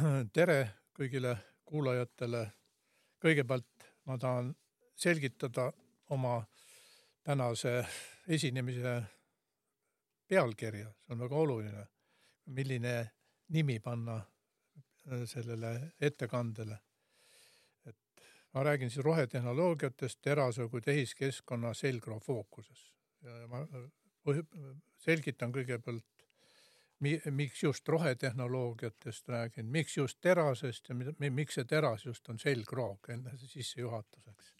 tere kõigile kuulajatele. kõigepealt ma tahan selgitada oma tänase esinemise pealkirja, see on väga oluline. milline nimi panna äh, sellele ettekandele. et ma räägin siis rohetehnoloogiatest terase kui tehiskeskkonna selgroo fookuses ma selgitan kõigepealt miks just rohetehnoloogiatest räägin, miks just terasest ja miks see teras just on selgroog enne sissejuhatuseks.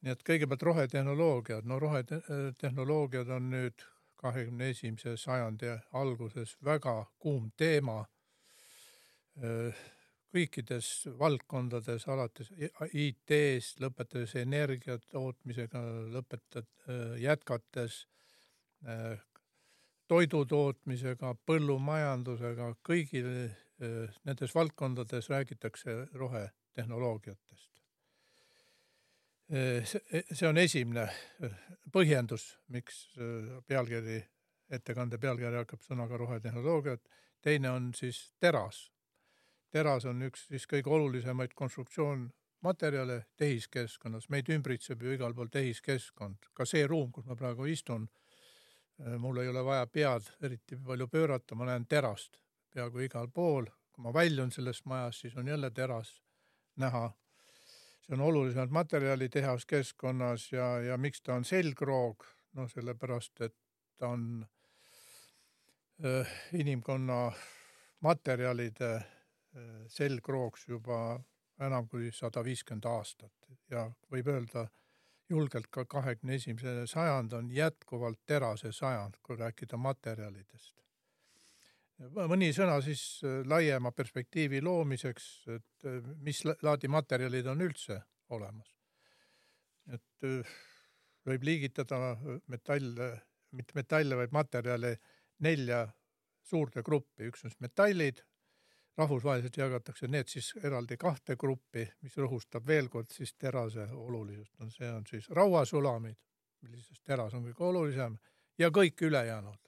nii et kõigepealt rohetehnoloogiad, no rohetehnoloogiad on nüüd kahekümne esimese sajandi alguses väga kuum teema kõikides valdkondades, alates IT-st, lõpetades energia tootmisega, lõpetad, jätkates toidu tootmisega, põllumajandusega, kõigil eh, nendes valdkondades räägitakse rohetehnoloogiatest. Eh, see on esimene eh, põhjendus, miks pealkiri, ettekande pealkiri hakkab sõnaga rohetehnoloogiat. teine on siis teras. teras on üks siis kõige olulisemaid konstruktsioonmaterjale tehiskeskkonnas, meid ümbritseb ju igal pool tehiskeskkond, ka see ruum, kus ma praegu istun mul ei ole vaja pead eriti palju pöörata, ma näen terast peaaegu igal pool. kui ma väljun sellest majast, siis on jälle teras näha. see on olulisemad materjali tehaskeskkonnas ja, ja miks ta on selgroog, noh, sellepärast et ta on äh, inimkonna materjalide äh, selgrooks juba enam kui sada viiskümmend aastat ja võib öelda, julgelt ka kahekümne esimene sajand on jätkuvalt terase sajand, kui rääkida materjalidest. mõni sõna siis äh, laiema perspektiivi loomiseks, et äh, mis laadi materjalid on üldse olemas. et äh, võib liigitada metalle, mitte metalle, vaid materjale nelja suurde gruppi, üks on siis metallid, rahvusvaheliselt jagatakse need siis eraldi kahte gruppi, mis rõhustab veel kord siis terase olulisust, on see on siis rauasulamid, millisest teras on kõige olulisem ja kõik ülejäänud.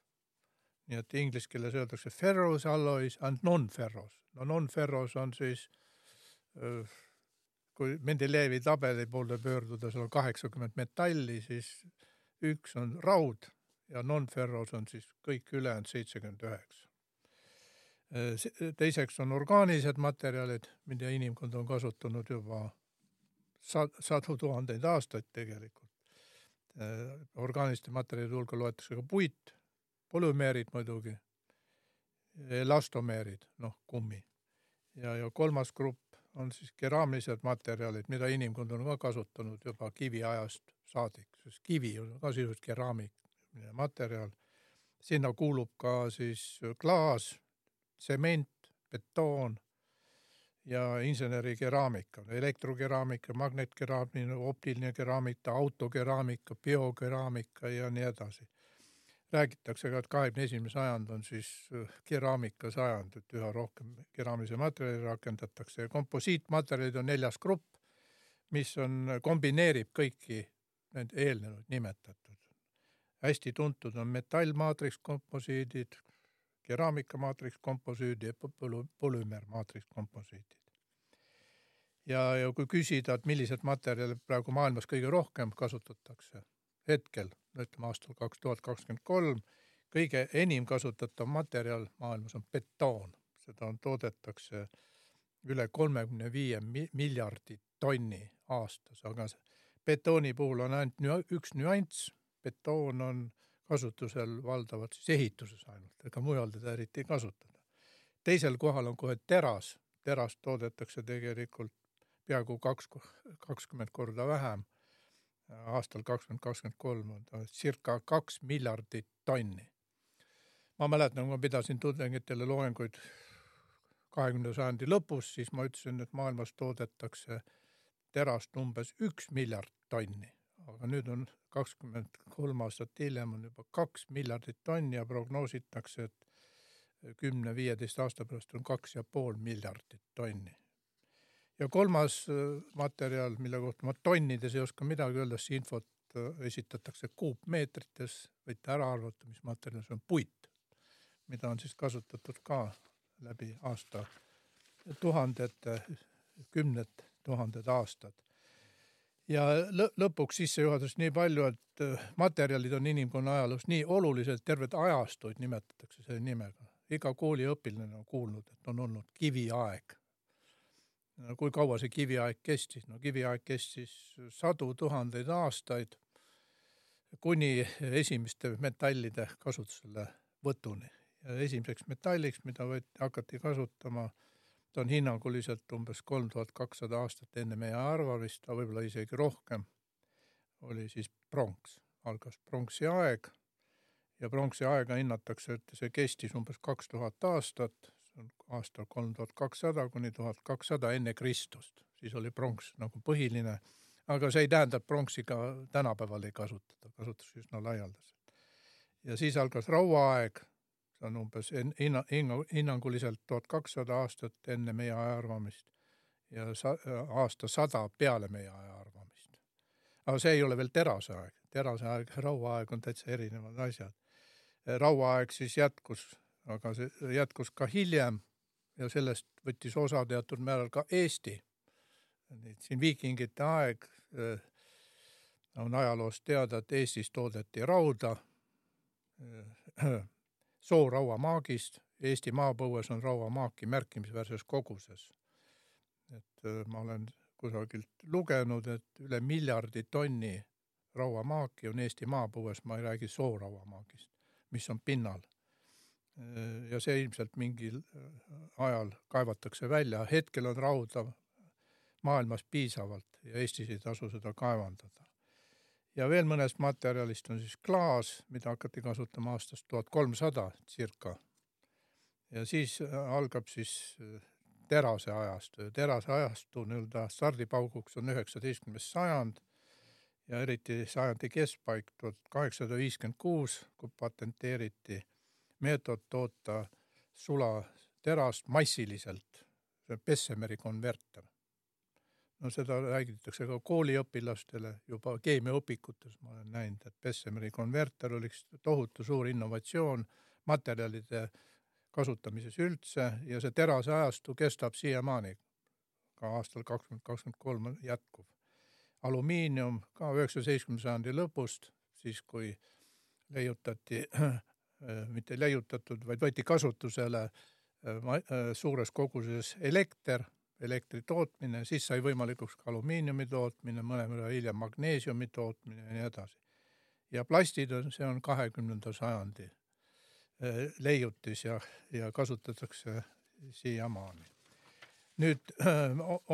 nii et inglise keeles öeldakse ferrous alloys and non-ferrous. no non-ferrous on siis kui Mendelejevi tabeli poole pöörduda, seal on kaheksakümmend metalli, siis üks on raud ja non-ferrous on siis kõik ülejäänud seitsekümmend üheksa Äh, teiseks on orgaanilised materjalid, mida inimkond on kasutanud juba sadu tuhandeid aastaid tegelikult. Äh, orgaaniliste materjalide hulka loetakse ka puit, polümeerid muidugi, elastomeerid, noh, kummi. ja, ja kolmas grupp on siis keraamilised materjalid, mida inimkond on ka kasutanud juba kiviajast saadik, sest kivi on ka sisuliselt keraamiline materjal. sinna kuulub ka siis klaas tsement, betoon ja insenerikeraamika, elektrokeraamika, magnetkeraamika, optiline keraamika, autokeraamika, biokeraamika ja nii edasi. räägitakse ka, et kahekümne esimene sajand on siis äh, keraamika sajand, et üha rohkem keraamilisi materjale rakendatakse ja komposiitmaterjalid on neljas grupp, mis on, kombineerib kõiki need eelnenud nimetatud. hästi tuntud on metallmaatriks komposiidid, keraamikamaatriks komposüüdi ja polümeermaatriks komposiidid. ja, ja kui küsida, et milliseid materjale praegu maailmas kõige rohkem kasutatakse hetkel, ütleme aastal kaks tuhat kakskümmend kolm, kõige enim kasutatav materjal maailmas on betoon, seda on, toodetakse üle kolmekümne viie miljardi tonni aastas, aga betooni puhul on ainult üks nüanss, betoon on kasutusel valdavalt siis ehituses ainult, ega mujal teda eriti ei kasutata. teisel kohal on kohe teras, terast toodetakse tegelikult peaaegu kaks, kakskümmend korda vähem. aastal kakskümmend kakskümmend kolm on ta circa kaks miljardit tonni. ma mäletan, kui ma pidasin tudengitele loenguid kahekümnenda sajandi lõpus, siis ma ütlesin, et maailmas toodetakse terast umbes üks miljard tonni aga nüüd on kakskümmend kolm aastat hiljem on juba kaks miljardit tonni ja prognoositakse, et kümne-viieteist aasta pärast on kaks ja pool miljardit tonni. ja kolmas äh, materjal, mille kohta ma tonnides ei oska midagi öelda, sest infot äh, esitatakse kuupmeetrites, võite ära arvata, mis materjal see on, puit, mida on siis kasutatud ka läbi aasta tuhandete, kümned tuhanded aastad. Ja lõpuks sissejuhatus nii palju, et äh, materjalid on inimkonna ajaloos nii olulised, terved ajastuid nimetatakse selle nimega. iga kooliõpilane on kuulnud, et on olnud kiviaeg. kui kaua see kiviaeg kestis? no kiviaeg kestis sadu tuhandeid aastaid kuni esimeste metallide kasutusele võtuni. esimeseks metalliks, mida võeti, hakati kasutama, ta on hinnanguliselt umbes kolm tuhat kakssada aastat enne meie arvamist, aga võib-olla isegi rohkem, oli siis pronks. algas pronksi aeg ja pronksi aega hinnatakse, et see kestis umbes kaks tuhat aastat, see on aastal kolm tuhat kakssada kuni tuhat kakssada enne Kristust, siis oli pronks nagu põhiline aga see ei tähenda, et pronksi ka tänapäeval ei kasutata, kasutatakse üsna laialdaselt. ja siis algas rauaaeg, see on umbes hinna, hinnanguliselt tuhat kakssada aastat enne meie ajaarvamist ja sa, aasta sada peale meie ajaarvamist. aga see ei ole veel teraseaeg, teraseaeg ja rauaaeg on täitsa erinevad asjad. rauaaeg siis jätkus, aga see jätkus ka hiljem ja sellest võttis osa teatud määral ka Eesti nüüd siin viikingite aeg äh, on ajaloost teada, et Eestis toodeti rauda äh, soorauamaagist. Eesti maapõues on rauamaaki märkimisväärses koguses. et ma olen kusagilt lugenud, et üle miljardi tonni rauamaaki on Eesti maapõues, ma ei räägi soorauamaagist, mis on pinnal. ja see ilmselt mingil ajal kaevatakse välja, hetkel on rauda maailmas piisavalt ja Eestis ei tasu seda kaevandada. Ja veel mõnest materjalist on siis klaas, mida hakati kasutama aastast tuhat kolmsada circa. ja siis äh, algab siis äh, terase ajastu ja terase ajastu nii-öelda stardipauguks on üheksateistkümnes sajand ja eriti sajandi keskpaik tuhat kaheksasada viiskümmend kuus, kui patenteeriti meetod toota sulaterast massiliselt, see Bessemeri konverter no seda räägitakse ka kooliõpilastele juba keemiaõpikutes, ma olen näinud, et Bessemeri konverter oli üks tohutu suur innovatsioon materjalide kasutamises üldse ja see terase ajastu kestab siiamaani. ka aastal kakskümmend kakskümmend kolm jätkuv. alumiinium ka üheksateistkümnenda sajandi lõpust, siis kui leiutati mitte leiutatud, vaid võeti kasutusele äh, äh, suures koguses elekter elektri tootmine, siis sai võimalikuks ka alumiiniumi tootmine, mõnevõrra hiljem magneesiumi tootmine ja nii edasi. ja plastid on, see on kahekümnenda sajandi eh, leiutis ja, ja kasutatakse siiamaani. nüüd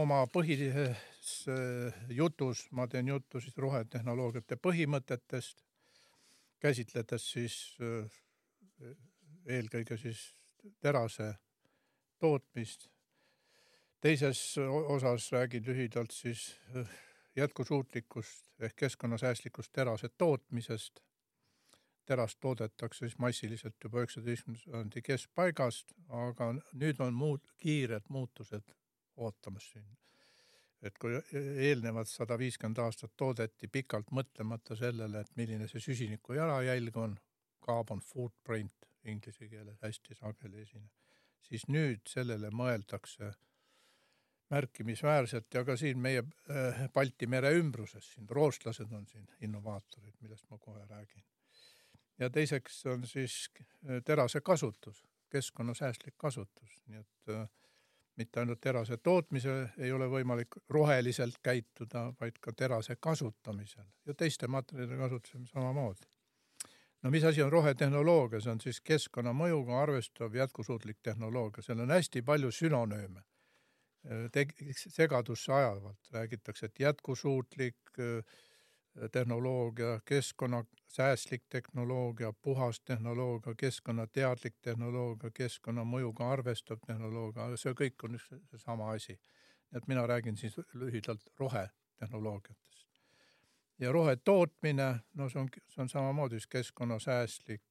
oma põhilises eh, jutus ma teen juttu siis rohetehnoloogiate põhimõtetest, käsitledes siis eh, eelkõige siis terase tootmist teises osas räägin lühidalt siis äh, jätkusuutlikust ehk keskkonnasäästlikust terase tootmisest. terast toodetakse siis massiliselt juba üheksateistkümnenda sajandi keskpaigast, aga nüüd on muud kiired muutused ootamas siin. et kui eelnevad sada viiskümmend aastat toodeti pikalt mõtlemata sellele, et milline see süsiniku jalajälg on, carbon footprint inglise keeles hästi sageli esineb, siis nüüd sellele mõeldakse märkimisväärselt ja ka siin meie äh, Balti mere ümbruses, siin. Rootslased on siin innovaatorid, millest ma kohe räägin. ja teiseks on siis äh, terase kasutus, keskkonnasäästlik kasutus, nii et äh, mitte ainult terase tootmisel ei ole võimalik roheliselt käituda, vaid ka terase kasutamisel ja teiste materjalide kasutusel samamoodi. no mis asi on rohetehnoloogia, see on siis keskkonnamõjuga arvestav jätkusuutlik tehnoloogia, seal on hästi palju sünonüüme segadusse ajavalt, räägitakse, et jätkusuutlik tehnoloogia, keskkonnasäästlik tehnoloogia, puhas tehnoloogia, keskkonnateadlik tehnoloogia, keskkonnamõjuga arvestav tehnoloogia, see kõik on üks seesama asi. et mina räägin siis lühidalt rohetehnoloogiatest. ja rohetootmine, no see on, see on samamoodi siis keskkonnasäästlik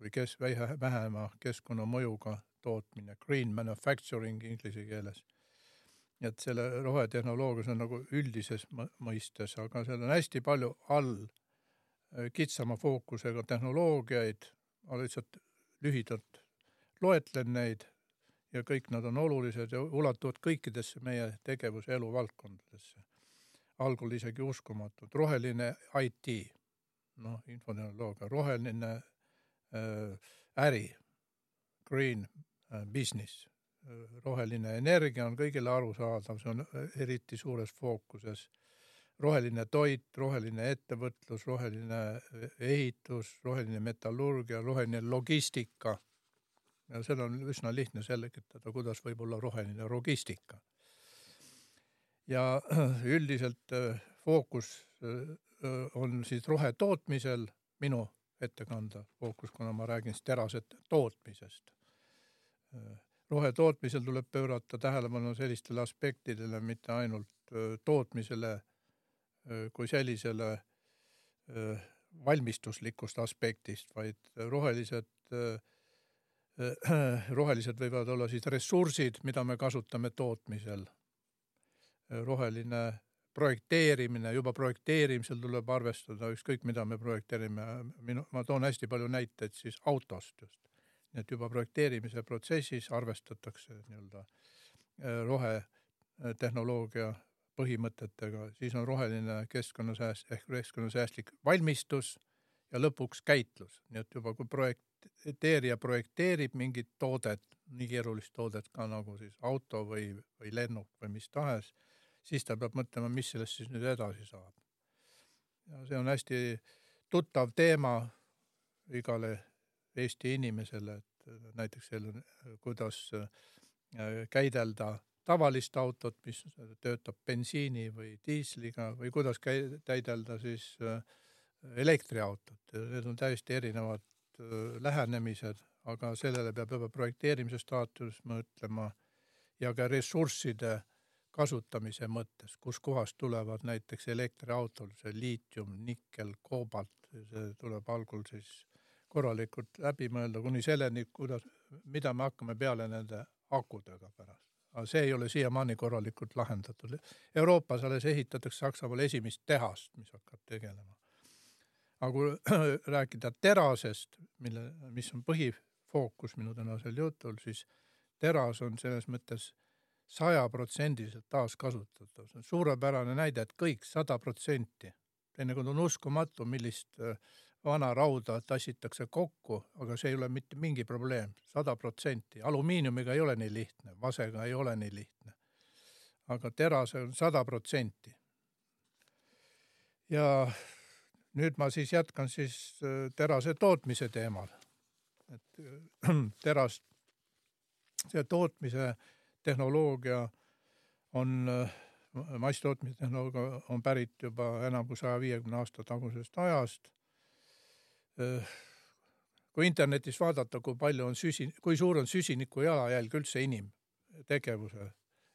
või kes vähema keskkonnamõjuga tootmine, green manufacturing inglise keeles. et selle rohetehnoloogias on nagu üldises mõistes, aga seal on hästi palju all äh, kitsama fookusega tehnoloogiaid, ma lihtsalt lühidalt loetlen neid ja kõik nad on olulised ja ulatuvad kõikidesse meie tegevuse eluvaldkondadesse. algul isegi uskumatud, roheline IT, noh, infotehnoloogia, roheline äh, äri, green business, roheline energia on kõigile arusaadav, see on eriti suures fookuses. roheline toit, roheline ettevõtlus, roheline ehitus, roheline metallurgia, roheline logistika ja seda on üsna lihtne selgitada, kuidas võib olla roheline logistika. ja üldiselt äh, fookus äh, on siis rohetootmisel, minu ettekande fookus, kuna ma räägin siis terase tootmisest. Rohetootmisel tuleb pöörata tähelepanu sellistele aspektidele, mitte ainult tootmisele kui sellisele valmistuslikust aspektist, vaid rohelised rohelised võivad olla siis ressursid, mida me kasutame tootmisel. Roheline projekteerimine, juba projekteerimisel tuleb arvestada ükskõik, mida me projekteerime. minu, ma toon hästi palju näiteid siis autost just. Et juba projekteerimise protsessis arvestatakse nii-öelda äh, rohetehnoloogia põhimõtetega, siis on roheline keskkonnasääst ehk keskkonnasäästlik valmistus ja lõpuks käitlus, nii et juba kui projekteerija projekteerib mingit toodet, nii keerulist toodet ka nagu siis auto või, või lennuk või mis tahes, siis ta peab mõtlema, mis sellest siis nüüd edasi saab. ja see on hästi tuttav teema igale Eesti inimesele, et näiteks selline, kuidas äh, käidelda tavalist autot, mis töötab bensiini või diisliga või kuidas käidelda siis äh, elektriautot, need on täiesti erinevad lähenemised, aga sellele peab juba projekteerimise staatuses mõtlema ja ka ressursside kasutamise mõttes, kuskohast tulevad näiteks elektriautol see liitium, nikkel, koobalt, see tuleb algul siis korralikult läbi mõelda kuni selleni, kuidas, mida me hakkame peale nende akudega pärast. aga see ei ole siiamaani korralikult lahendatud. Euroopas alles ehitatakse Saksamaal esimest tehast, mis hakkab tegelema aga kui rääkida terasest, mille, mis on põhifookus minu tänasel jutul, siis teras on selles mõttes sajaprotsendiliselt taaskasutatav, see on suurepärane näide, et kõik sada protsenti. teinekord on uskumatu, millist äh, vana rauda tassitakse kokku, aga see ei ole mitte mingi probleem, sada protsenti. alumiiniumiga ei ole nii lihtne, vasega ei ole nii lihtne. aga terase on sada protsenti. ja nüüd ma siis jätkan siis äh, terase tootmise teemal. et äh, terast, see tootmise tehnoloogia on, äh, masstootmise tehnoloogia on pärit juba enam kui saja viiekümne aasta tagusest ajast. Kui internetis vaadata, kui palju on süsi, kui suur on süsiniku jalajälg üldse inimtegevuse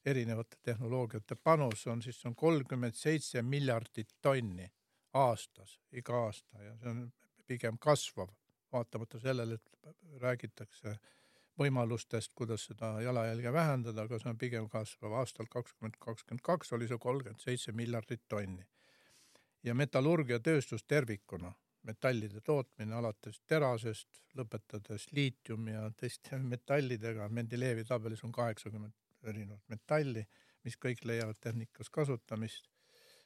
erinevate tehnoloogiate panus on, siis on kolmkümmend seitse miljardit tonni aastas, iga aasta ja see on pigem kasvav, vaatamata sellele, et räägitakse võimalustest, kuidas seda jalajälge vähendada, aga see on pigem kasvav. aastal kakskümmend kakskümmend kaks oli see kolmkümmend seitse miljardit tonni. ja metallurgiatööstus tervikuna, metallide tootmine alates terasest, lõpetades liitiumi ja teiste metallidega, Mendelejevi tabelis on kaheksakümmend erinevat metalli, mis kõik leiavad tehnikas kasutamist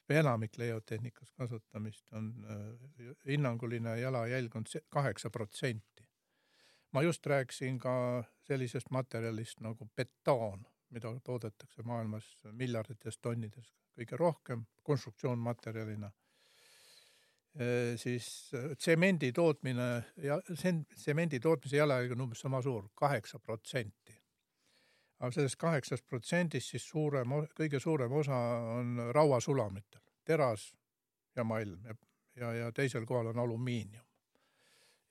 või enamik leiavad tehnikas kasutamist, on äh, hinnanguline jalajälg on kaheksa protsenti. ma just rääkisin ka sellisest materjalist nagu betoon, mida toodetakse maailmas miljardites tonnides kõige rohkem konstruktsioonmaterjalina. Siis äh, tsemendi tootmine ja tsemendi tootmise jalajälg on umbes sama suur, kaheksa protsenti aga sellest kaheksast protsendist siis suurem, kõige suurem osa on rauasulamitel, teras ja malm ja, ja, ja teisel kohal on alumiinium.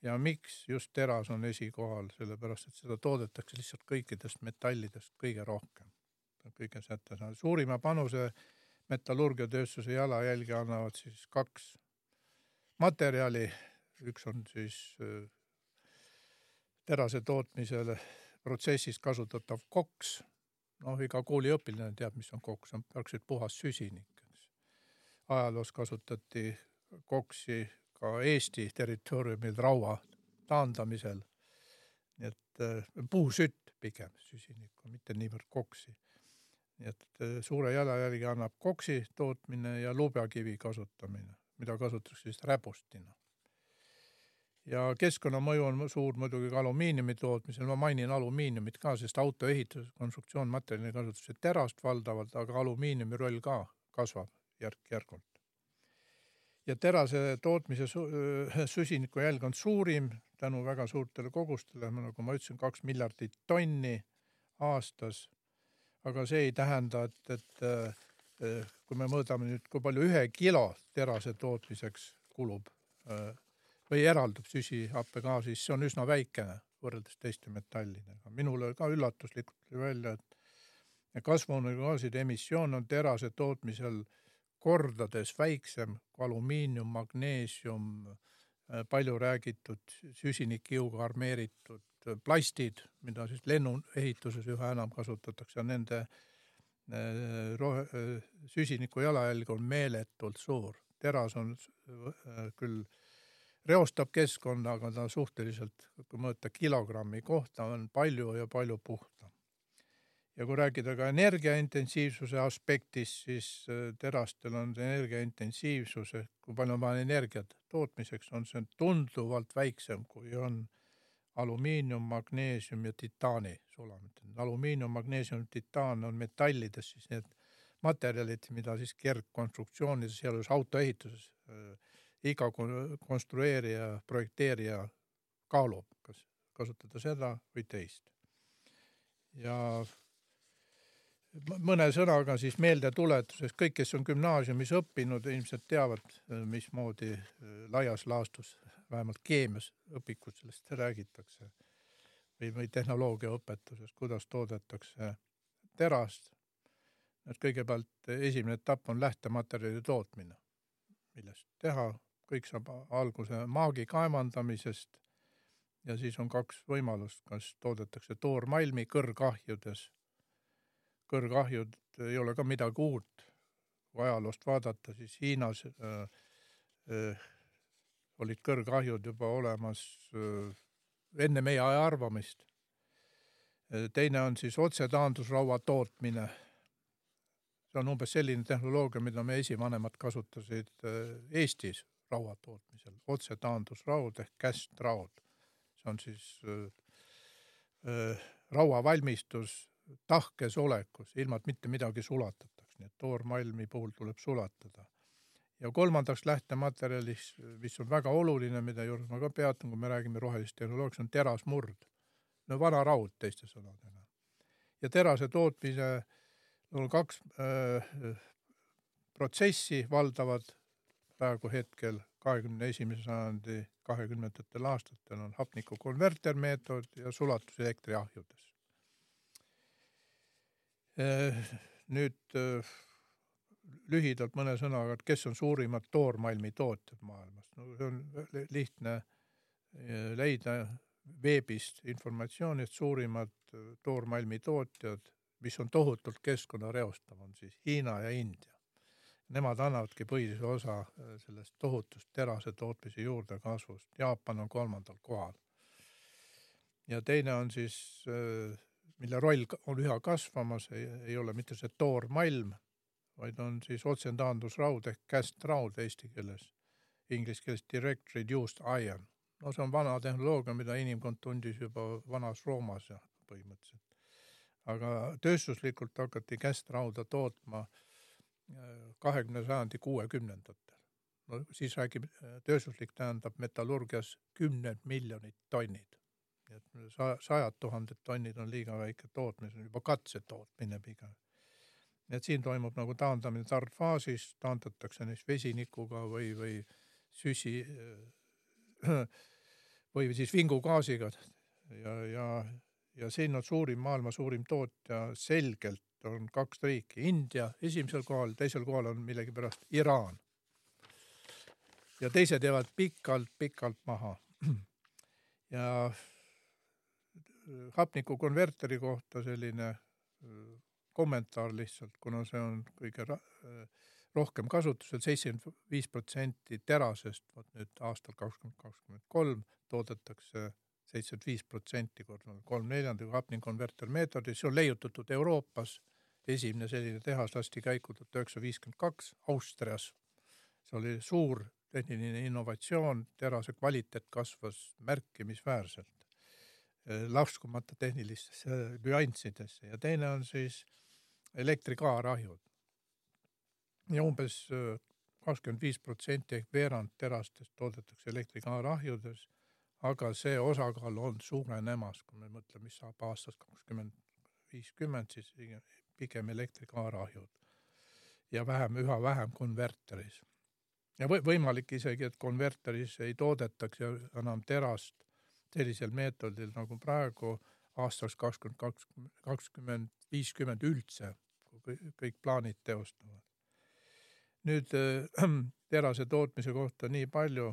ja miks just teras on esikohal, sellepärast et seda toodetakse lihtsalt kõikidest metallidest kõige rohkem. kõige säte, suurima panuse metallurgiatööstuse jalajälge annavad siis kaks materjali, üks on siis äh, terase tootmisele protsessis kasutatav koks, noh, iga kooliõpilane teab, mis on koks, on praktiliselt puhas süsinik. ajaloos kasutati koksi ka Eesti territooriumil raua taandamisel. nii et äh, puusütt pigem süsinikku, mitte niivõrd koksi. nii et äh, suure jalajälge annab koksi tootmine ja lubjakivi kasutamine, mida kasutatakse siis räbustina. ja keskkonnamõju on suur muidugi ka alumiiniumi tootmisel, ma mainin alumiiniumit ka, sest autoehituses konstruktsioonmaterjali kasutatakse terast valdavalt, aga alumiiniumi roll ka kasvab järk-järgult ja terase tootmise süsiniku jälg on suurim tänu väga suurtele kogustele, nagu ma ütlesin, kaks miljardit tonni aastas. aga see ei tähenda, et, et kui me mõõdame nüüd, kui palju ühe kilo terase tootmiseks kulub või eraldub süsihappegaasi, siis see on üsna väikene võrreldes teiste metallidega. minule ka üllatuslikult tuli välja, et kasvuhoonegaaside emissioon on terase tootmisel kordades väiksem kui alumiinium, magneesium, äh, palju räägitud süsinikkiuga armeeritud plastid, mida siis lennuehituses üha enam kasutatakse nende äh, rohe, süsiniku jalajälg on meeletult suur. teras on küll, reostab keskkonda, aga ta suhteliselt, kui mõõta kilogrammi kohta, on palju ja palju puhtam ja kui rääkida ka energiaintensiivsuse aspektist, siis äh, terastel on energiaintensiivsus ehk kui palju on vaja energiat tootmiseks, on see tunduvalt väiksem, kui on alumiinium, magneesium ja titaani sulamid. alumiinium, magneesium, titaan on metallides siis need materjalid, mida siis kergkonstruktsioonides, sealjuures autoehituses äh, iga konstrueerija, projekteerija kaalub, kas kasutada seda või teist. ja mõne sõnaga siis meeldetuletuseks, kõik, kes on gümnaasiumis õppinud, ilmselt teavad, mismoodi äh, laias laastus, vähemalt keemias õpikus sellest räägitakse või, või tehnoloogiaõpetuses, kuidas toodetakse terast. et kõigepealt esimene etapp on lähtematerjali tootmine, millest teha, kõik saab alguse maagi kaevandamisest ja siis on kaks võimalust, kas toodetakse toormalmi kõrgahjudes kõrgahjud ei ole ka midagi uut. kui ajaloost vaadata, siis Hiinas äh, äh, olid kõrgahjud juba olemas enne meie arvamist. Teine on siis otsetaandusraua tootmine. see on umbes selline tehnoloogia, mida meie esivanemad kasutasid Eestis raua tootmisel, otsetaandusraud ehk kästraud. see on siis rauavalmistus tahkes olekus, ilma et mitte midagi sulatataks, nii et toormalmi puhul tuleb sulatada. Ja kolmandaks lähtematerjalis, mis on väga oluline, mida juures ma ka peatun, kui me räägime rohelisest tehnoloogiast, on terasmurd. no vana raud teiste sõnadega. ja terase tootmise on kaks äh, protsessi valdavad praegu hetkel kahekümne esimese sajandi kahekümnendatel aastatel on hapnikukonvertermeetod ja sulatuselektriahjudes Äh, nüüd äh, lühidalt mõne sõnaga, et kes on suurimad toormalmi tootjad maailmas. no see on lihtne äh, leida veebist informatsiooni, et suurimad toormalmi tootjad, mis on tohutult keskkonda reostav, on siis Hiina ja India. Nemad annavadki põhilise osa sellest tohutust terase tootmise juurdekasvust. Jaapan on kolmandal kohal. ja teine on siis mille roll on üha kasvamas, ei ole mitte see toormalm, vaid on siis otsetaandusraud ehk kästraud eesti keeles, inglise keeles direct reduced iron. no see on vana tehnoloogia, mida inimkond tundis juba vanas Roomas ja põhimõtteliselt. aga tööstuslikult hakati kästrauda tootma äh, kahekümne sajandi kuuekümnendatel. no siis räägib, äh, tööstuslik tähendab metallurgias kümned miljonid tonnid nii et sa-, sajad tuhanded tonnid on liiga väike tootmine, see on juba katsetootmine pigem. Et siin toimub nagu taandamine tardfaasis, taandatakse neist vesinikuga või, või süsi või siis vingugaasiga ja, ja, ja siin on suurim, maailma suurim tootja selgelt on kaks riiki, India esimesel kohal, teisel kohal on millegipärast Iraan. ja teised jäävad pikalt-pikalt maha. ja hapnikukonverteri kohta selline kommentaar lihtsalt, kuna see on kõige äh, rohkem kasutusel, seitsekümmend viis protsenti terasest, vot nüüd aastal kakskümmend kakskümmend kolm toodetakse seitsekümmend viis protsenti korda kolm neljandikku hapnikonverter meetodis, see on leiutatud Euroopas. esimene selline tehas lasti käiku tuhat üheksasada viiskümmend kaks Austrias. see oli suur tehniline innovatsioon, terase kvaliteet kasvas märkimisväärselt, laskumata tehnilistesse nüanssidesse ja teine on siis elektrikaarahjud. ja umbes kakskümmend viis protsenti ehk veerand terastest toodetakse elektrikaarahjudes, aga see osakaal on suurenemas, kui me mõtleme, mis saab aastast kakskümmend viiskümmend, siis pigem elektrikaarahjud ja vähem, üha vähem konverteris. ja või, võimalik isegi, et konverteris ei toodetaks enam terast sellisel meetodil nagu praegu aastaks kakskümmend kakskümmend, kakskümmend viiskümmend üldse, kui kõik plaanid teostuvad. Nüüd äh, terase tootmise kohta nii palju,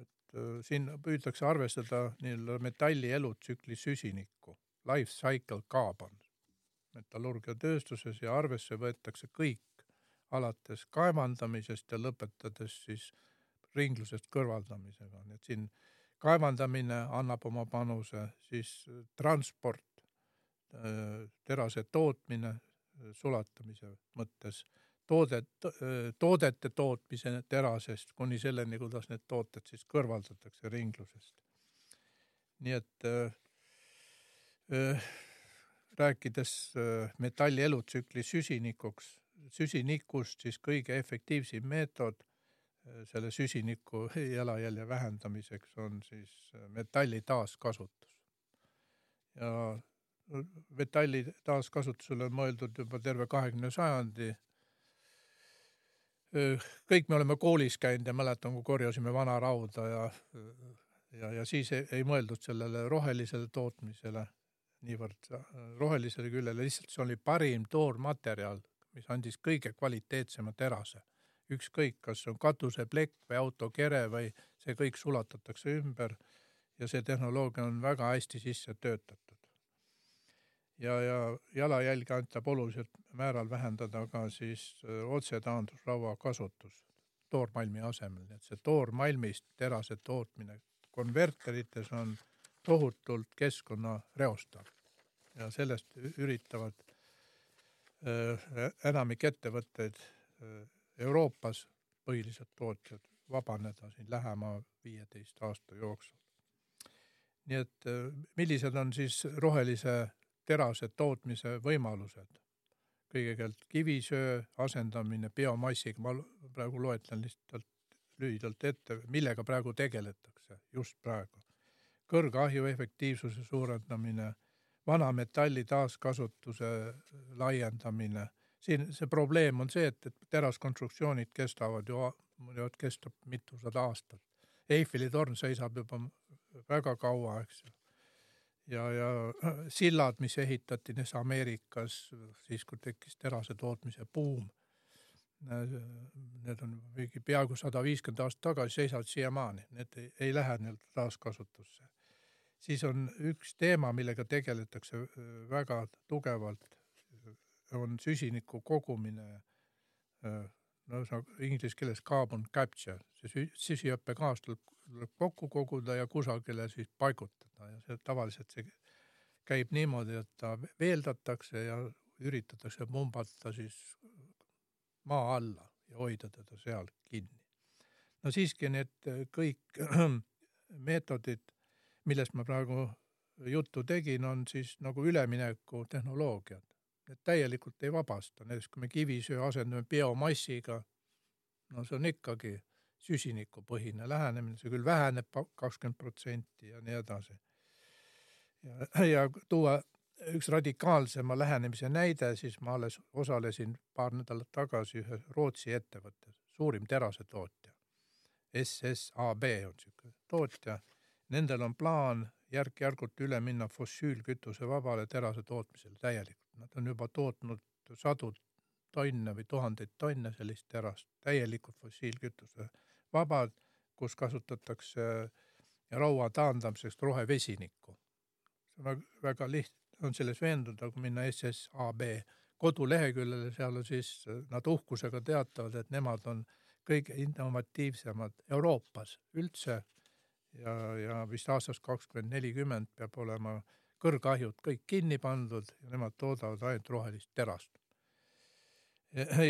et äh, siin püütakse arvestada nii-öelda metalli elutsükli süsinikku, life cycle carbon. Metallurgiatööstuses ja arvesse võetakse kõik alates kaevandamisest ja lõpetades siis ringlusest kõrvaldamisega, nii et siin kaevandamine annab oma panuse, siis transport, äh, terase tootmine sulatamise mõttes toodet, toodete tootmise terasest kuni selleni, kuidas need tooted siis kõrvaldatakse ringlusest. nii et äh, rääkides äh, metalli elutsükli süsinikuks, süsinikust, siis kõige efektiivsem meetod äh, selle süsiniku jalajälje vähendamiseks on siis metalli taaskasutus. ja metalli taaskasutusele on mõeldud juba terve kahekümne sajandi kõik me oleme koolis käinud ja mäletan, kui korjasime vana rauda ja, ja, ja siis ei, ei mõeldud sellele rohelisele tootmisele niivõrd rohelisele küljele, lihtsalt see oli parim toormaterjal, mis andis kõige kvaliteetsema terase. Ükskõik, kas on katuseplekk või autokere või see kõik sulatatakse ümber ja see tehnoloogia on väga hästi sisse töötatud. Ja, ja jalajälge aitab oluliselt määral vähendada ka siis otsetaandusraua kasutus toormalmi asemel, nii et see toormalmist terase tootmine konverterites on tohutult keskkonna reostav ja sellest üritavad äh, enamik ettevõtteid äh, Euroopas, põhilised tootjad, vabaneda siin lähema viieteist aasta jooksul. nii et äh, millised on siis rohelise terase tootmise võimalused. kõigepealt kivisöö asendamine biomassiga, ma praegu loetlen lihtsalt lühidalt ette, millega praegu tegeletakse just praegu. kõrgahju efektiivsuse suurendamine, vana metalli taaskasutuse laiendamine, siin see probleem on see, et, et teraskonstruktsioonid kestavad ju, võivad kesta mitusada aastat. Eiffeli torn seisab juba väga kaua, eks ju ja, ja sillad, mis ehitati näiteks Ameerikas siis, kui tekkis terase tootmise buum. Need on mingi peaaegu sada viiskümmend aastat tagasi, seisavad siiamaani, need ei, ei lähe nii-öelda taaskasutusse. siis on üks teema, millega tegeletakse väga tugevalt, on süsiniku kogumine no inglise keeles carbon capture, see süsihappegaas tuleb, tuleb kokku koguda ja kusagile siis paigutada ja see tavaliselt see käib niimoodi, et ta veeldatakse ja üritatakse pumbata siis maa alla ja hoida teda seal kinni. no siiski need kõik meetodid, millest ma praegu juttu tegin, on siis nagu üleminekutehnoloogiad need täielikult ei vabasta, näiteks kui me kivisöe asendame biomassiga, no see on ikkagi süsinikupõhine lähenemine, see küll väheneb kakskümmend protsenti ja nii edasi. ja, ja tuua üks radikaalsema lähenemise näide, siis ma alles osalesin paar nädalat tagasi ühes Rootsi ettevõttes, suurim terasetootja. SSAB on niisugune tootja, nendel on plaan järk-järgult üle minna fossiilkütuse vabale terase tootmisele täielikult Nad on juba tootnud sadu tonne või tuhandeid tonne sellist terast, täielikult fossiilkütuse vabad, kus kasutatakse raua taandamiseks rohevesinikku. see on väga lihtne, on selles veenduda, kui minna SSAB koduleheküljele, seal on siis, nad uhkusega teatavad, et nemad on kõige innovatiivsemad Euroopas üldse ja, ja vist aastast kakskümmend nelikümmend peab olema kõrgahjud kõik kinni pandud ja nemad toodavad ainult rohelist terast.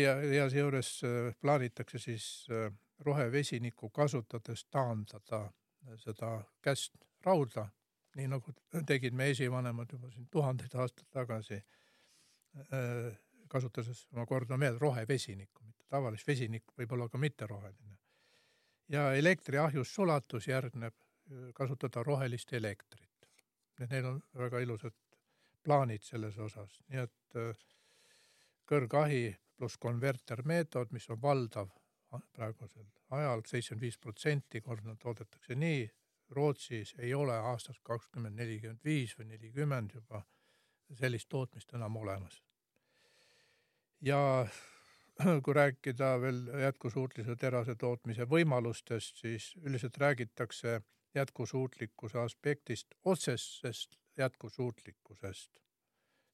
ja, ja, seejuures äh, plaanitakse siis äh, rohevesinikku kasutades taandada seda käst rauda, nii nagu tegid meie esivanemad juba siin tuhandeid aastaid tagasi, äh, kasutades, ma kordan veel, rohevesinikku, mitte tavalist vesinikku, võib-olla ka mitteroheline. ja elektriahjus sulatus järgneb kasutada rohelist elektrit et neil on väga ilusad plaanid selles osas, nii et äh, kõrgahi pluss konvertermeetod, mis on valdav praegusel ajal, seitsekümmend viis protsenti, kord nad toodetakse nii, Rootsis ei ole aastast kakskümmend nelikümmend viis või nelikümmend juba sellist tootmist enam olemas. ja kui rääkida veel jätkusuutlise terase tootmise võimalustest, siis üldiselt räägitakse jätkusuutlikkuse aspektist, otsesest jätkusuutlikkusest.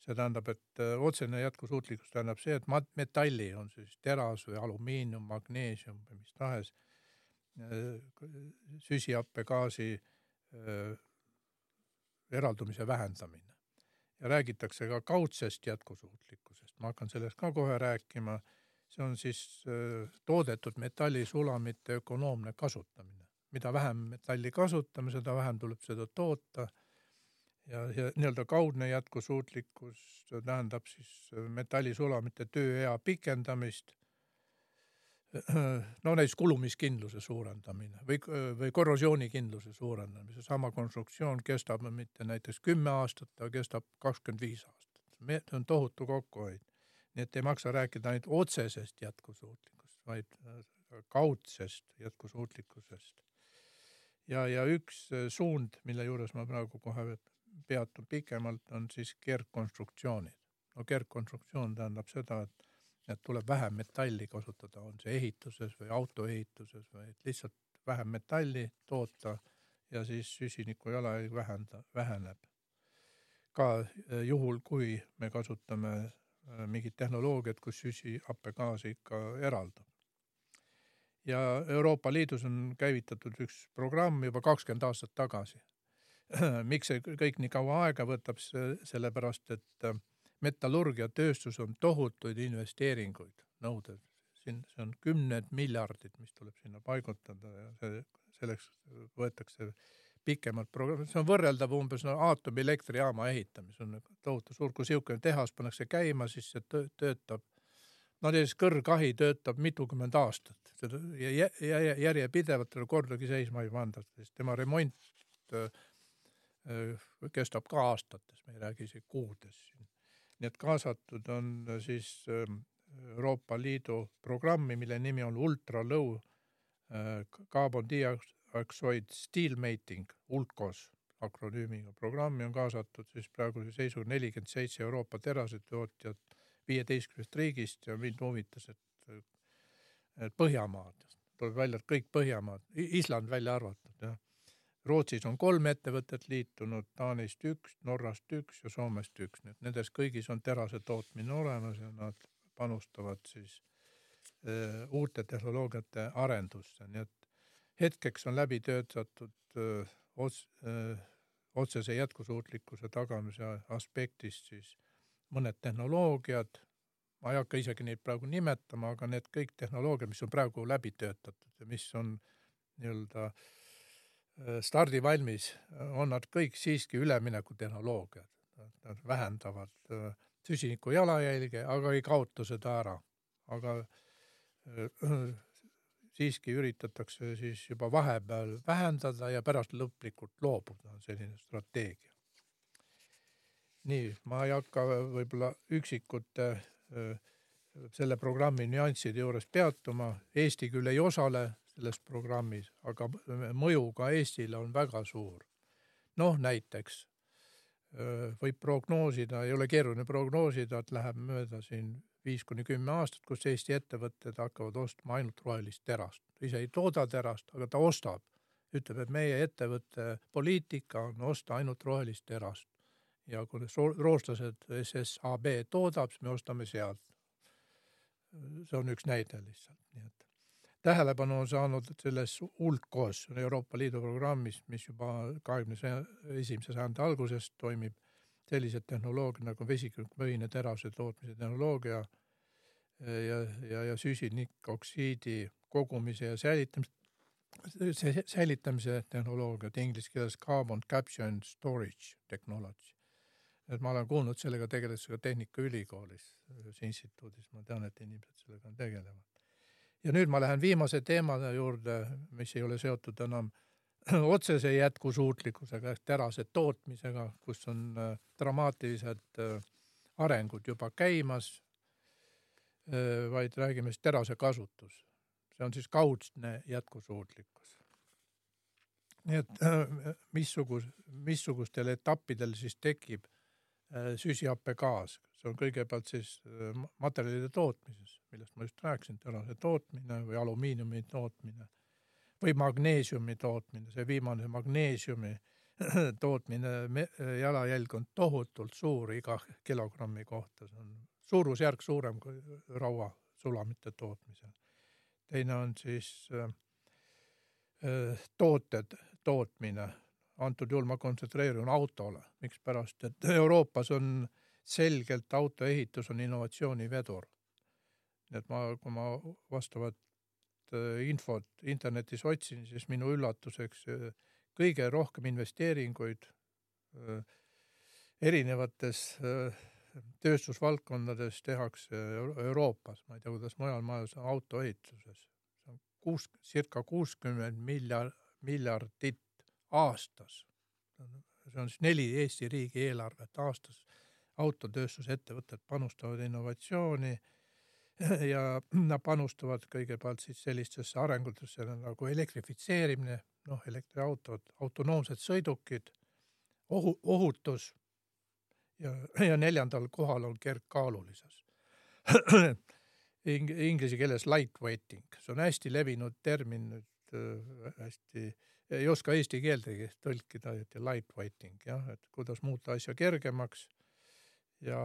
see tähendab, et äh, otsene jätkusuutlikkus tähendab see, et metalli, on see siis teras või alumiinium, magneesium või mis tahes, äh, süsihappegaasi äh, eraldumise vähendamine. ja räägitakse ka kaudsest jätkusuutlikkusest, ma hakkan sellest ka kohe rääkima, see on siis toodetud metallisulamite ökonoomne kasutamine mida vähem metalli kasutame, seda vähem tuleb seda toota. ja, ja nii-öelda kaudne jätkusuutlikkus tähendab siis metallisulamite tööea pikendamist. no näiteks kulumiskindluse suurendamine või, või korrosioonikindluse suurendamine, seesama konstruktsioon kestab mitte näiteks kümme aastat, ta kestab kakskümmend viis aastat. see on tohutu kokkuhoid. nii et ei maksa rääkida ainult otsesest jätkusuutlikkusest, vaid kaudsest jätkusuutlikkusest ja, ja üks äh, suund, mille juures ma praegu kohe peatun pikemalt, on siis kergkonstruktsioonid. no kergkonstruktsioon tähendab seda, et, et tuleb vähem metalli kasutada, on see ehituses või autoehituses või lihtsalt vähem metalli toota ja siis süsiniku jalajälg vähenda, väheneb. ka äh, juhul, kui me kasutame äh, mingit tehnoloogiat, kus süsihappegaasi ikka eraldab ja Euroopa Liidus on käivitatud üks programm juba kakskümmend aastat tagasi. miks see kõik nii kaua aega võtab, sellepärast et äh, metallurgiatööstus on tohutuid investeeringuid nõuded, siin, see on kümned miljardid, mis tuleb sinna paigutada ja see, selleks võetakse pikemalt programm, see on võrreldav umbes no aatomielektrijaama ehitamine, see on tohutu suur, kui niisugune tehas pannakse käima, siis see töötab näiteks kõrgahi töötab mitukümmend aastat, seda ja, ja järjepidevalt teda kordagi seisma ei panda, sest tema remont äh, äh, kestab ka aastates, me ei räägi isegi kuudes siin. nii et kaasatud on äh, siis äh, Euroopa Liidu programmi, mille nimi on Ultra Low Carbon Dioxide Steel Mating, ULCOS akronüümiga. programmi on kaasatud siis praeguse seisuga nelikümmend seitse Euroopa terasetootjat viieteistkümnest riigist ja mind huvitas, et, et Põhjamaad, tuleb välja, et kõik Põhjamaad, Island välja arvatud, jah. Rootsis on kolm ettevõtet liitunud, Taanist üks, Norrast üks ja Soomest üks, nii et nendes kõigis on terase tootmine olemas ja nad panustavad siis öö, uute tehnoloogiate arendusse, nii et hetkeks on läbi töötatud öö, ots-, otsese jätkusuutlikkuse tagamise aspektist siis mõned tehnoloogiad, ma ei hakka isegi neid praegu nimetama, aga need kõik tehnoloogiad, mis on praegu läbi töötatud ja mis on nii-öelda äh, stardivalmis, on nad kõik siiski üleminekutehnoloogiad. Nad vähendavad äh, süsiniku jalajälge, aga ei kaota seda ära. aga äh, siiski üritatakse siis juba vahepeal vähendada ja pärast lõplikult loobuda, on selline strateegia nii, ma ei hakka võib-olla üksikute selle programmi nüansside juures peatuma, Eesti küll ei osale selles programmis, aga mõju ka Eestile on väga suur. noh, näiteks võib prognoosida, ei ole keeruline prognoosida, et läheb mööda siin viis kuni kümme aastat, kus Eesti ettevõtted hakkavad ostma ainult rohelist terast. ise ei tooda terast, aga ta ostab. ütleb, et meie ettevõtte poliitika on osta ainult rohelist terast ja kui rootslased SSAB toodab, siis me ostame sealt. see on üks näide lihtsalt, nii et tähelepanu on saanud selles ULCOS, Euroopa Liidu programmis, mis juba kahekümne esimese sajandi algusest toimib, sellised tehnoloogiad nagu vesikupõhine terase tootmise tehnoloogia ja, ja, ja süsinikoksiidi kogumise ja säilitamise, säilitamise tehnoloogiad, inglise keeles carbon capture and storage technology. Et ma olen kuulnud, sellega tegeletakse ka Tehnikaülikoolis, ühes instituudis, ma tean, et inimesed sellega tegelevad. ja nüüd ma lähen viimase teema juurde, mis ei ole seotud enam otsese jätkusuutlikkusega ehk terase tootmisega, kus on äh, dramaatilised äh, arengud juba käimas, äh, vaid räägime siis terase kasutus see on siis kaudne jätkusuutlikkus. nii et äh, missugus, missugustel etappidel siis tekib süsihappegaas, see on kõigepealt siis äh, materjalide tootmises, millest ma just rääkisin, terase tootmine või alumiiniumi tootmine või magneesiumi tootmine, see viimane magneesiumi tootmine, jalajälg on tohutult suur iga kilogrammi kohta, see on suurusjärk suurem kui rauasulamite tootmisel. Teine on siis äh, äh, tooted, tootmine. Antud juhul ma kontsentreerun autole, mikspärast, et Euroopas on selgelt autoehitus on innovatsiooni vedur. nii et ma, kui ma vastavat äh, infot internetis otsin, siis minu üllatuseks kõige rohkem investeeringuid erinevates tööstusvaldkondades tehakse Euroopas, ma ei tea, kuidas mujal maailmas, autoehituses. see on kuus, circa kuuskümmend miljard, miljardit aastas. see on siis neli Eesti riigi eelarvet aastas. autotööstusettevõtted panustavad innovatsiooni ja nad panustavad kõigepealt siis sellistesse arengutesse nagu elektrifitseerimine, noh, elektriautod, autonoomsed sõidukid, ohu, ohutus ja, ja neljandal kohal on kergkaalulisus Ing. Inglise keeles lightweighting, see on hästi levinud termin nüüd äh, hästi, ei oska eesti keeldegi tõlkida, et lightweighting jah, et kuidas muuta asja kergemaks. ja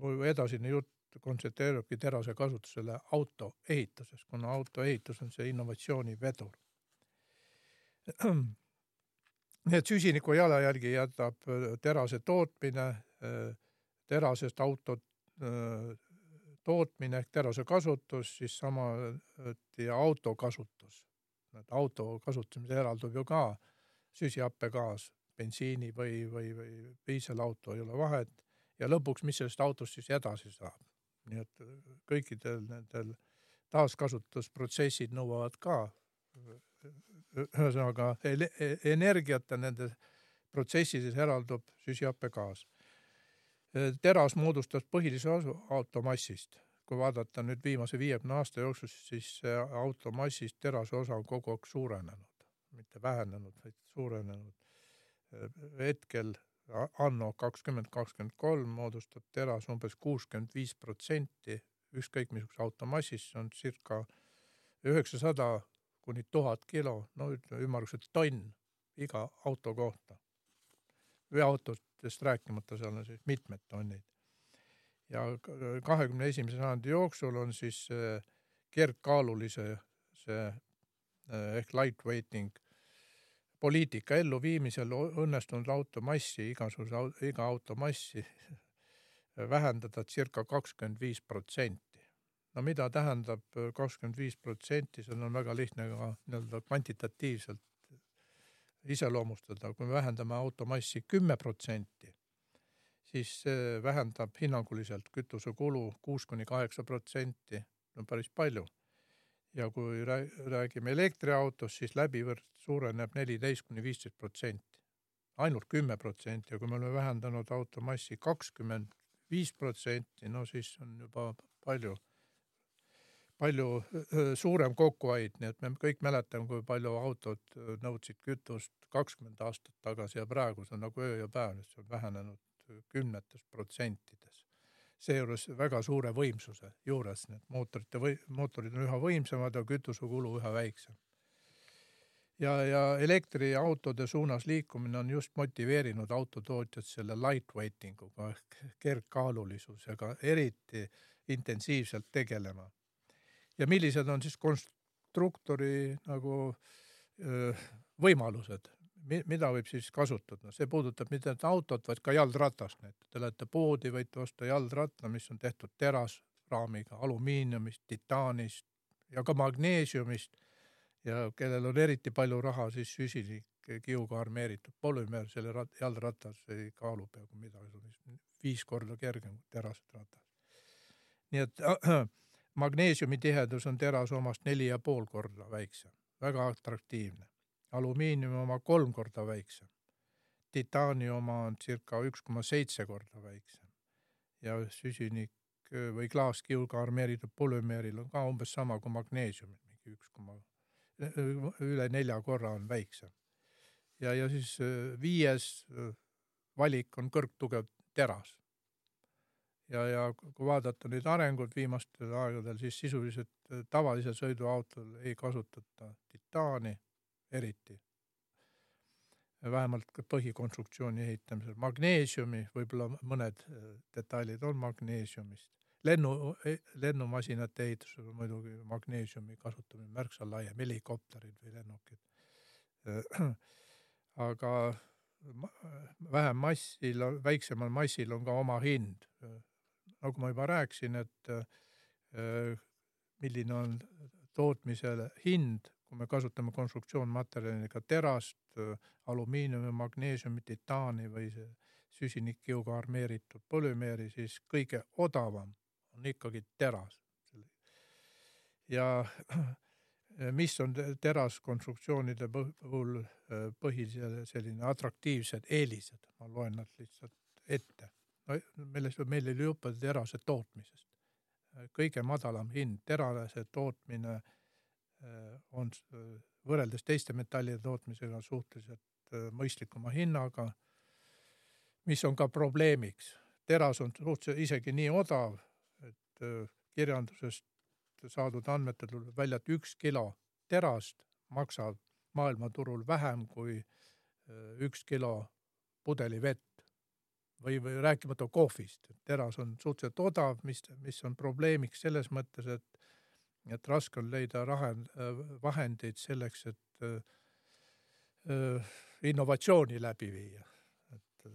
mu edasine jutt kontsentreerubki terase kasutusele autoehituses, kuna autoehitus on see innovatsiooni vedur nii et süsiniku jalajälgi jätab äh, terase tootmine, äh, terasest auto äh, tootmine ehk terase kasutus, siis samuti auto kasutus. Et auto kasutamisel eraldub ju ka süsihappegaas, bensiini või, või, või diiselauto, ei ole vahet. ja lõpuks, mis sellest autost siis edasi saab. nii et kõikidel nendel taaskasutusprotsessid nõuavad ka ühesõnaga e-, energiata nendes protsessides eraldub süsihappegaas. teras moodustas põhilise osa automassist. Kui vaadata nüüd viimase viiekümne aasta jooksul, siis automassist terase osa on kogu aeg suurenenud, mitte vähenenud, vaid suurenenud. hetkel anno kakskümmend kakskümmend kolm moodustab teras umbes kuuskümmend viis protsenti ükskõik missuguse automassist, see on circa üheksasada kuni tuhat kilo, no ütleme ümmarguselt tonn iga auto kohta. veoautostest rääkimata, seal on siis mitmed tonnid. Ja kahekümne esimese sajandi jooksul on siis kergkaalulise see ehk lightweighting poliitika elluviimisel õnnestunud automassi, igasuguse, iga automassi vähendada circa kakskümmend viis protsenti. No mida tähendab äh, kakskümmend viis protsenti, seda on väga lihtne ka nii-öelda kvantitatiivselt iseloomustada, kui me vähendame automassi kümme protsenti, siis see vähendab hinnanguliselt kütusekulu kuus kuni kaheksa protsenti, no päris palju. ja kui räägime elektriautost, siis läbivõrd suureneb neliteist kuni viisteist protsenti, ainult kümme protsenti. Ja kui me oleme vähendanud automassi kakskümmend viis protsenti, no siis on juba palju palju suurem kokkuhoid, nii et me kõik mäletame, kui palju autod nõudsid kütust kakskümmend aastat tagasi ja praegu see on nagu öö ja päev, see on vähenenud kümnetes protsentides. seejuures väga suure võimsuse juures, need mootorite või mootorid on üha võimsamad ja kütusekulu üha väiksem. ja, ja elektriautode suunas liikumine on just motiveerinud autotootjad selle lightweighting uga ehk kergkaalulisusega eriti intensiivselt tegelema ja millised on siis konst-, konstruktori nagu võimalused, mida võib siis kasutada, see puudutab mitte ainult autot, vaid ka jalgratast näiteks. Te lähete poodi, võite osta jalgratta, mis on tehtud terasraamiga, alumiiniumist, titaanist ja ka magneesiumist ja kellel on eriti palju raha, siis süsinik kiuga armeeritud polümeer selle rat-, jalgratas ei kaalu peaaegu midagi, see on viis korda kergem kui terased ratas. nii et äh, magneesiumi tihedus on terase omast neli ja pool korda väiksem, väga atraktiivne. Alumiiniumi oma kolm korda väiksem. titaani oma on circa üks koma seitse korda väiksem ja süsinik või klaaskiuga armeeritud polümeeril on ka umbes sama kui magneesiumil, mingi üks koma üle nelja korra on väiksem. ja, ja siis viies valik on kõrgtugev teras. ja, ja kui vaadata neid arenguid viimastel aegadel, siis sisuliselt tavalisel sõiduautol ei kasutata titaani eriti. vähemalt põhikonstruktsiooni ehitamisel. magneesiumi, võib-olla mõned detailid on magneesiumist lennu, e, lennumasinate ehitusel on muidugi magneesiumi kasutamine märksa laiem, helikopterid või lennukid. aga vähem massil, väiksemal massil on ka oma hind. nagu ma juba rääkisin, et milline on tootmise hind, kui me kasutame konstruktsioonmaterjalina terast, alumiiniumi, magneesiumi, titaani või süsinikkiuga armeeritud polümeeri, siis kõige odavam on ikkagi teras. ja mis on teraskonstruktsioonide puhul äh, põhilise selline atraktiivsed eelised, ma loen nad lihtsalt ette. no millest meil oli juttu terase tootmisest. kõige madalam hind, terase tootmine äh, on võrreldes teiste metallide tootmisega suhteliselt äh, mõistlikuma hinnaga, mis on ka probleemiks. teras on suhteliselt isegi nii odav, Äh, kirjandusest saadud andmetel tuleb välja, et üks kilo terast maksab maailmaturul vähem kui äh, üks kilo pudelivett või, või rääkimata kohvist. teras on suhteliselt odav, mis, mis on probleemiks selles mõttes, et, et raske on leida rahe, äh, vahendeid selleks, et äh, innovatsiooni läbi viia, et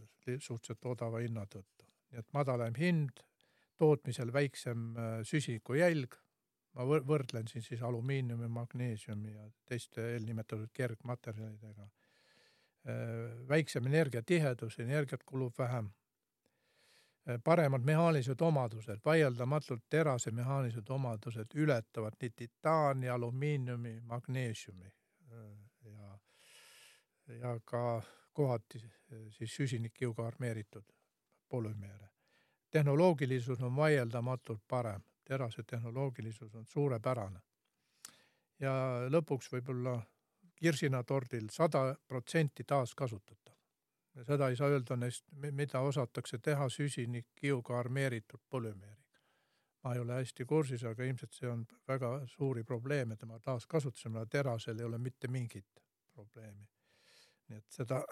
suhteliselt odava hinna tõttu. nii et madalam hind tootmisel väiksem äh, süsinikujälg, ma võrdlen siin siis alumiiniumi, magneesiumi ja teiste eelnimetatud kergmaterjalidega. Äh, väiksem energiatihedus, energiat kulub vähem. Äh, paremad mehaanilised omadused, vaieldamatult terase mehaanilised omadused ületavad nii titaani, alumiiniumi, magneesiumi ja, ja ka kohati siis süsinikkiuga armeeritud polümeere tehnoloogilisus on vaieldamatult parem, terase tehnoloogilisus on suurepärane. ja lõpuks võib-olla kirsinatordil sada protsenti taaskasutatav. Seda ei saa öelda neist, mida osatakse teha süsinikkiuga armeeritud polümeeriga. ma ei ole hästi kursis, aga ilmselt see on väga suuri probleeme tema taaskasutusel, terasel ei ole mitte mingit probleemi. nii et seda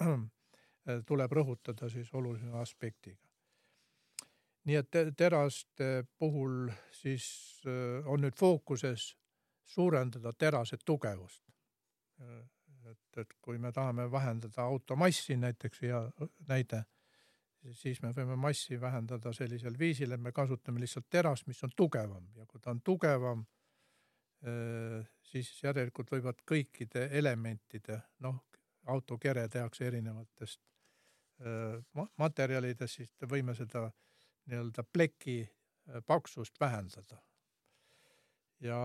tuleb rõhutada siis olulise aspektiga nii et teraste puhul siis äh, on nüüd fookuses suurendada terase tugevust. Et, et kui me tahame vähendada auto massi näiteks ja näide, siis me võime massi vähendada sellisel viisil, et me kasutame lihtsalt terast, mis on tugevam ja kui ta on tugevam, siis järelikult võivad kõikide elementide, noh, autokere tehakse erinevatest materjalidest, siis võime seda nii-öelda pleki paksust vähendada. Ja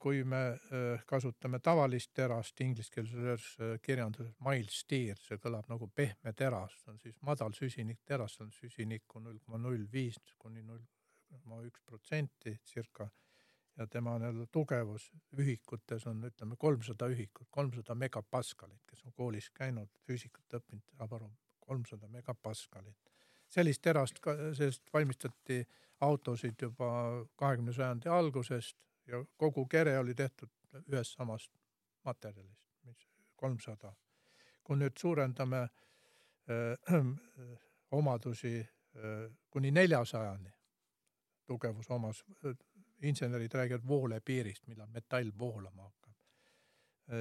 kui me äh, kasutame tavalist terast ingliskeelses äh, kirjanduses mild steel, see kõlab nagu pehme teras, on siis madal süsinikteras, on süsinikku null koma null viis kuni null koma üks protsenti circa. Ja tema nii-öelda tugevus ühikutes on, ütleme, kolmsada ühikut, kolmsada megapaskalit, kes on koolis käinud, füüsikat õppinud, saab aru, kolmsada megapaskalit sellist terast, sellest valmistati autosid juba kahekümne sajandi algusest ja kogu kere oli tehtud ühest samast materjalist, mis kolmsada. kui nüüd suurendame äh, omadusi äh, kuni neljasajani, tugevuse omas, insenerid räägivad voolepiirist, millal metall voolama hakkab,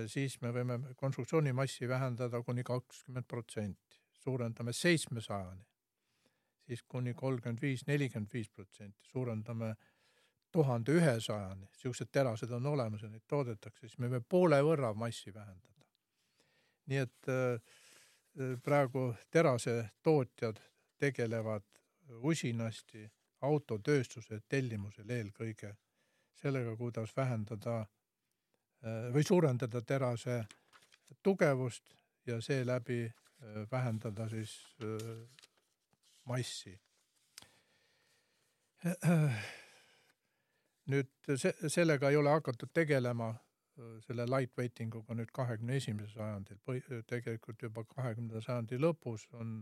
siis me võime konstruktsioonimassi vähendada kuni kakskümmend protsenti, suurendame seitsmesajani, siis kuni kolmkümmend viis, nelikümmend viis protsenti, suurendame tuhande ühesajani, siuksed terased on olemas ja neid toodetakse, siis me võime poole võrra massi vähendada. nii et äh, praegu terasetootjad tegelevad usinasti autotööstuse tellimusel eelkõige sellega, kuidas vähendada äh, või suurendada terase tugevust ja seeläbi äh, vähendada siis massi. Nüüd see, sellega ei ole hakatud tegelema, selle lightweighting uga nüüd kahekümne esimesel sajandil, tegelikult juba kahekümnenda sajandi lõpus on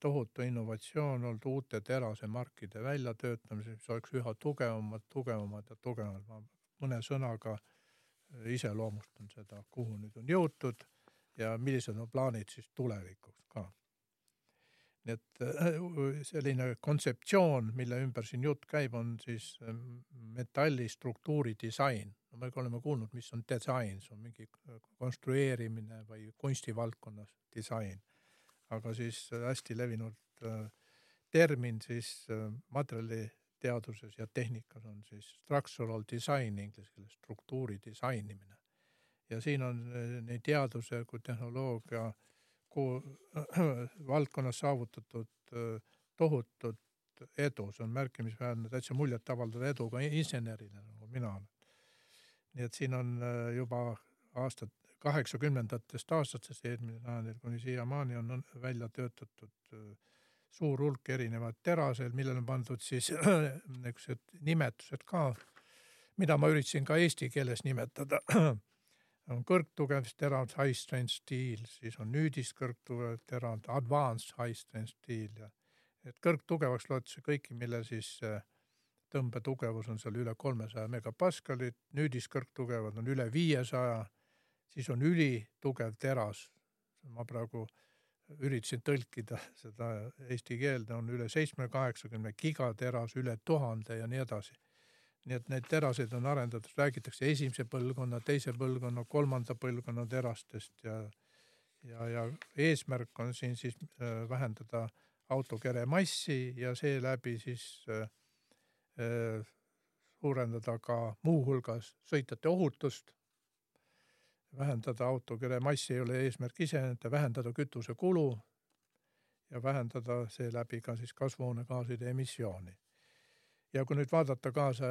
tohutu innovatsioon olnud uute terasemarkide väljatöötamisel, mis oleks üha tugevamad, tugevamad ja tugevamad. ma mõne sõnaga iseloomustan seda, kuhu nüüd on jõutud ja millised on plaanid siis tulevikuks ka nii et äh, selline kontseptsioon, mille ümber siin jutt käib, on siis ähm, metalli struktuuri disain. no me oleme kuulnud, mis on disain, see on mingi äh, konstrueerimine või kunstivaldkonnas disain. aga siis äh, hästi levinud termin siis materjaliteaduses ja tehnikas on siis structural design inglise keeles, struktuuri disainimine. ja siin on nii teaduse kui tehnoloogia äh, valdkonnas saavutatud tohutut edu, see on märkimisväärne, täitsa muljetavaldav edu ka insenerina, nagu mina olen. nii et siin on juba aastad, kaheksakümnendatest aastatest eelmisel sajandil kuni siiamaani on välja töötatud suur hulk erinevaid teraseid, millele on pandud siis niisugused nimetused ka, mida ma üritasin ka eesti keeles nimetada on kõrgtugev terad, high strength steel, siis on nüüdist kõrgtugev terad, advanced high strength steel ja et kõrgtugevaks loetakse kõiki, mille siis äh, tõmbetugevus on seal üle kolmesaja megapaskalit, nüüdist kõrgtugevad on üle viiesaja, siis on ülitugev teras. ma praegu üritasin tõlkida seda eesti keelde, on üle seitsme, kaheksakümne gigateras, üle tuhande ja nii edasi nii et neid teraseid on arendatud, räägitakse esimese põlvkonna, teise põlvkonna, kolmanda põlvkonna terastest ja ja, ja eesmärk on siin siis äh, vähendada autokere massi ja seeläbi siis äh, äh, suurendada ka muuhulgas sõitjate ohutust. vähendada autokere massi ei ole eesmärk iseenesest, vähendada kütusekulu ja vähendada seeläbi ka siis kasvuhoonegaaside emissiooni ja kui nüüd vaadata kaasa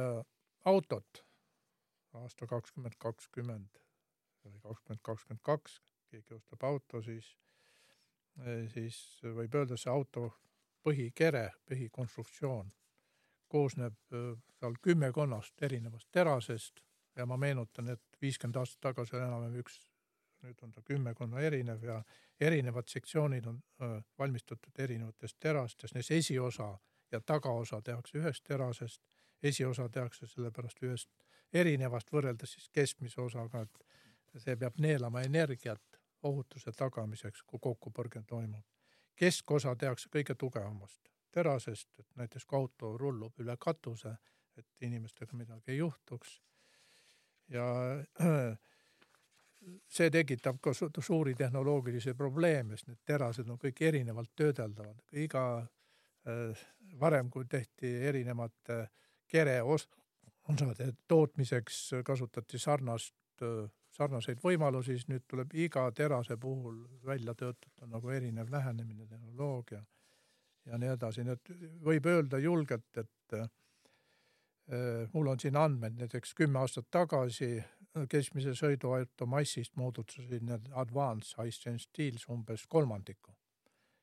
autot aasta kakskümmend kakskümmend või kakskümmend kakskümmend kaks, keegi ostab auto, siis, siis võib öelda, see auto põhikere, põhikonstruktsioon koosneb seal kümmekonnast erinevast terasest ja ma meenutan, et viiskümmend aastat tagasi oli enam-vähem üks, nüüd on ta kümmekonna erinev ja erinevad sektsioonid on valmistatud erinevatest terastest, näiteks esiosa ja tagaosa tehakse ühest terasest, esiosa tehakse sellepärast ühest erinevast võrreldes siis keskmise osaga, et see peab neelama energiat ohutuse tagamiseks, kui kokkupõrge toimub. keskosa tehakse kõige tugevamast terasest, et näiteks kui auto rullub üle katuse, et inimestega midagi ei juhtuks. ja see tekitab ka suuri tehnoloogilisi probleeme, sest need terased on kõik erinevalt töödeldavad, iga varem, kui tehti erinevate kereosade tootmiseks, kasutati sarnast, äh, sarnaseid võimalusi, siis nüüd tuleb iga terase puhul välja töötada nagu erinev lähenemine, tehnoloogia ja nii edasi, nii et võib öelda julgelt, et äh, mul on siin andmed, näiteks kümme aastat tagasi keskmise sõiduauto massist moodustasid need advanced high strength steels umbes kolmandiku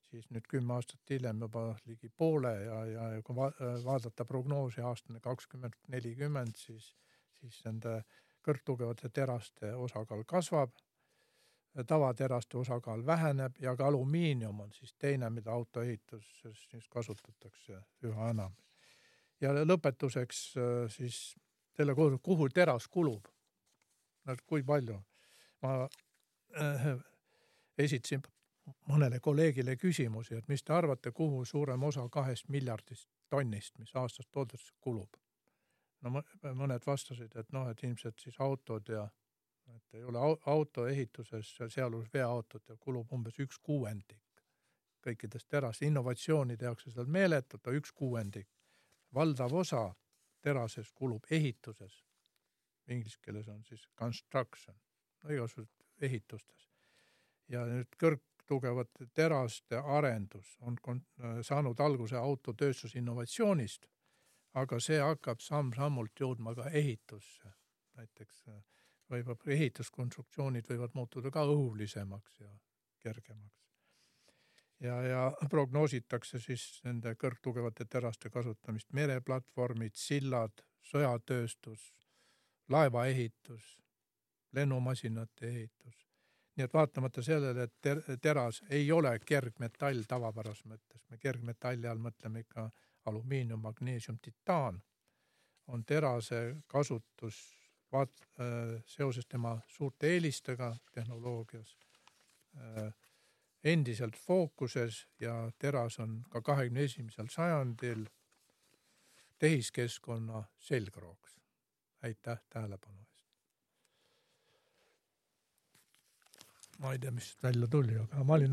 siis nüüd kümme aastat hiljem juba ligi poole ja, ja kui va vaadata prognoosi aastani kakskümmend nelikümmend, siis, siis nende kõrgtugevate teraste osakaal kasvab, tavateraste osakaal väheneb ja ka alumiinium on siis teine, mida autoehituses siis kasutatakse üha enam. ja lõpetuseks siis selle kuhu teras kulub. kui palju. ma äh, esitasin mõnele kolleegile küsimusi, et mis te arvate, kuhu suurem osa kahest miljardist tonnist, mis aastas toodetakse, kulub. no mõned vastasid, et noh, et ilmselt siis autod ja et ei ole auto ehituses, sealhulgas veoautod, kulub umbes üks kuuendik kõikidest teras. innovatsiooni tehakse seal meeletult, aga üks kuuendik. valdav osa terasest kulub ehituses. Inglise keeles on siis construction, no igasugused ehitustes. ja nüüd kõrgtugevate teraste arendus on saanud alguse autotööstuse innovatsioonist, aga see hakkab samm-sammult jõudma ka ehitusse. näiteks võib, ehituskonstruktsioonid võivad muutuda ka õhulisemaks ja kergemaks. ja, ja prognoositakse siis nende kõrgtugevate teraste kasutamist mereplatvormid, sillad, sõjatööstus, laevaehitus, lennumasinate ehitus. Nii et vaatamata sellele, et ter teras ei ole kergmetall tavapärases mõttes, me kergmetalli all mõtleme ikka alumiinium, magneesium, titaan, on terase kasutus vaat- äh,, seoses tema suurte eelistega tehnoloogias äh, endiselt fookuses ja teras on ka kahekümne esimesel sajandil tehiskeskkonna selgrooks. aitäh tähelepanu ma ei tea, mis välja tuli, aga ma olin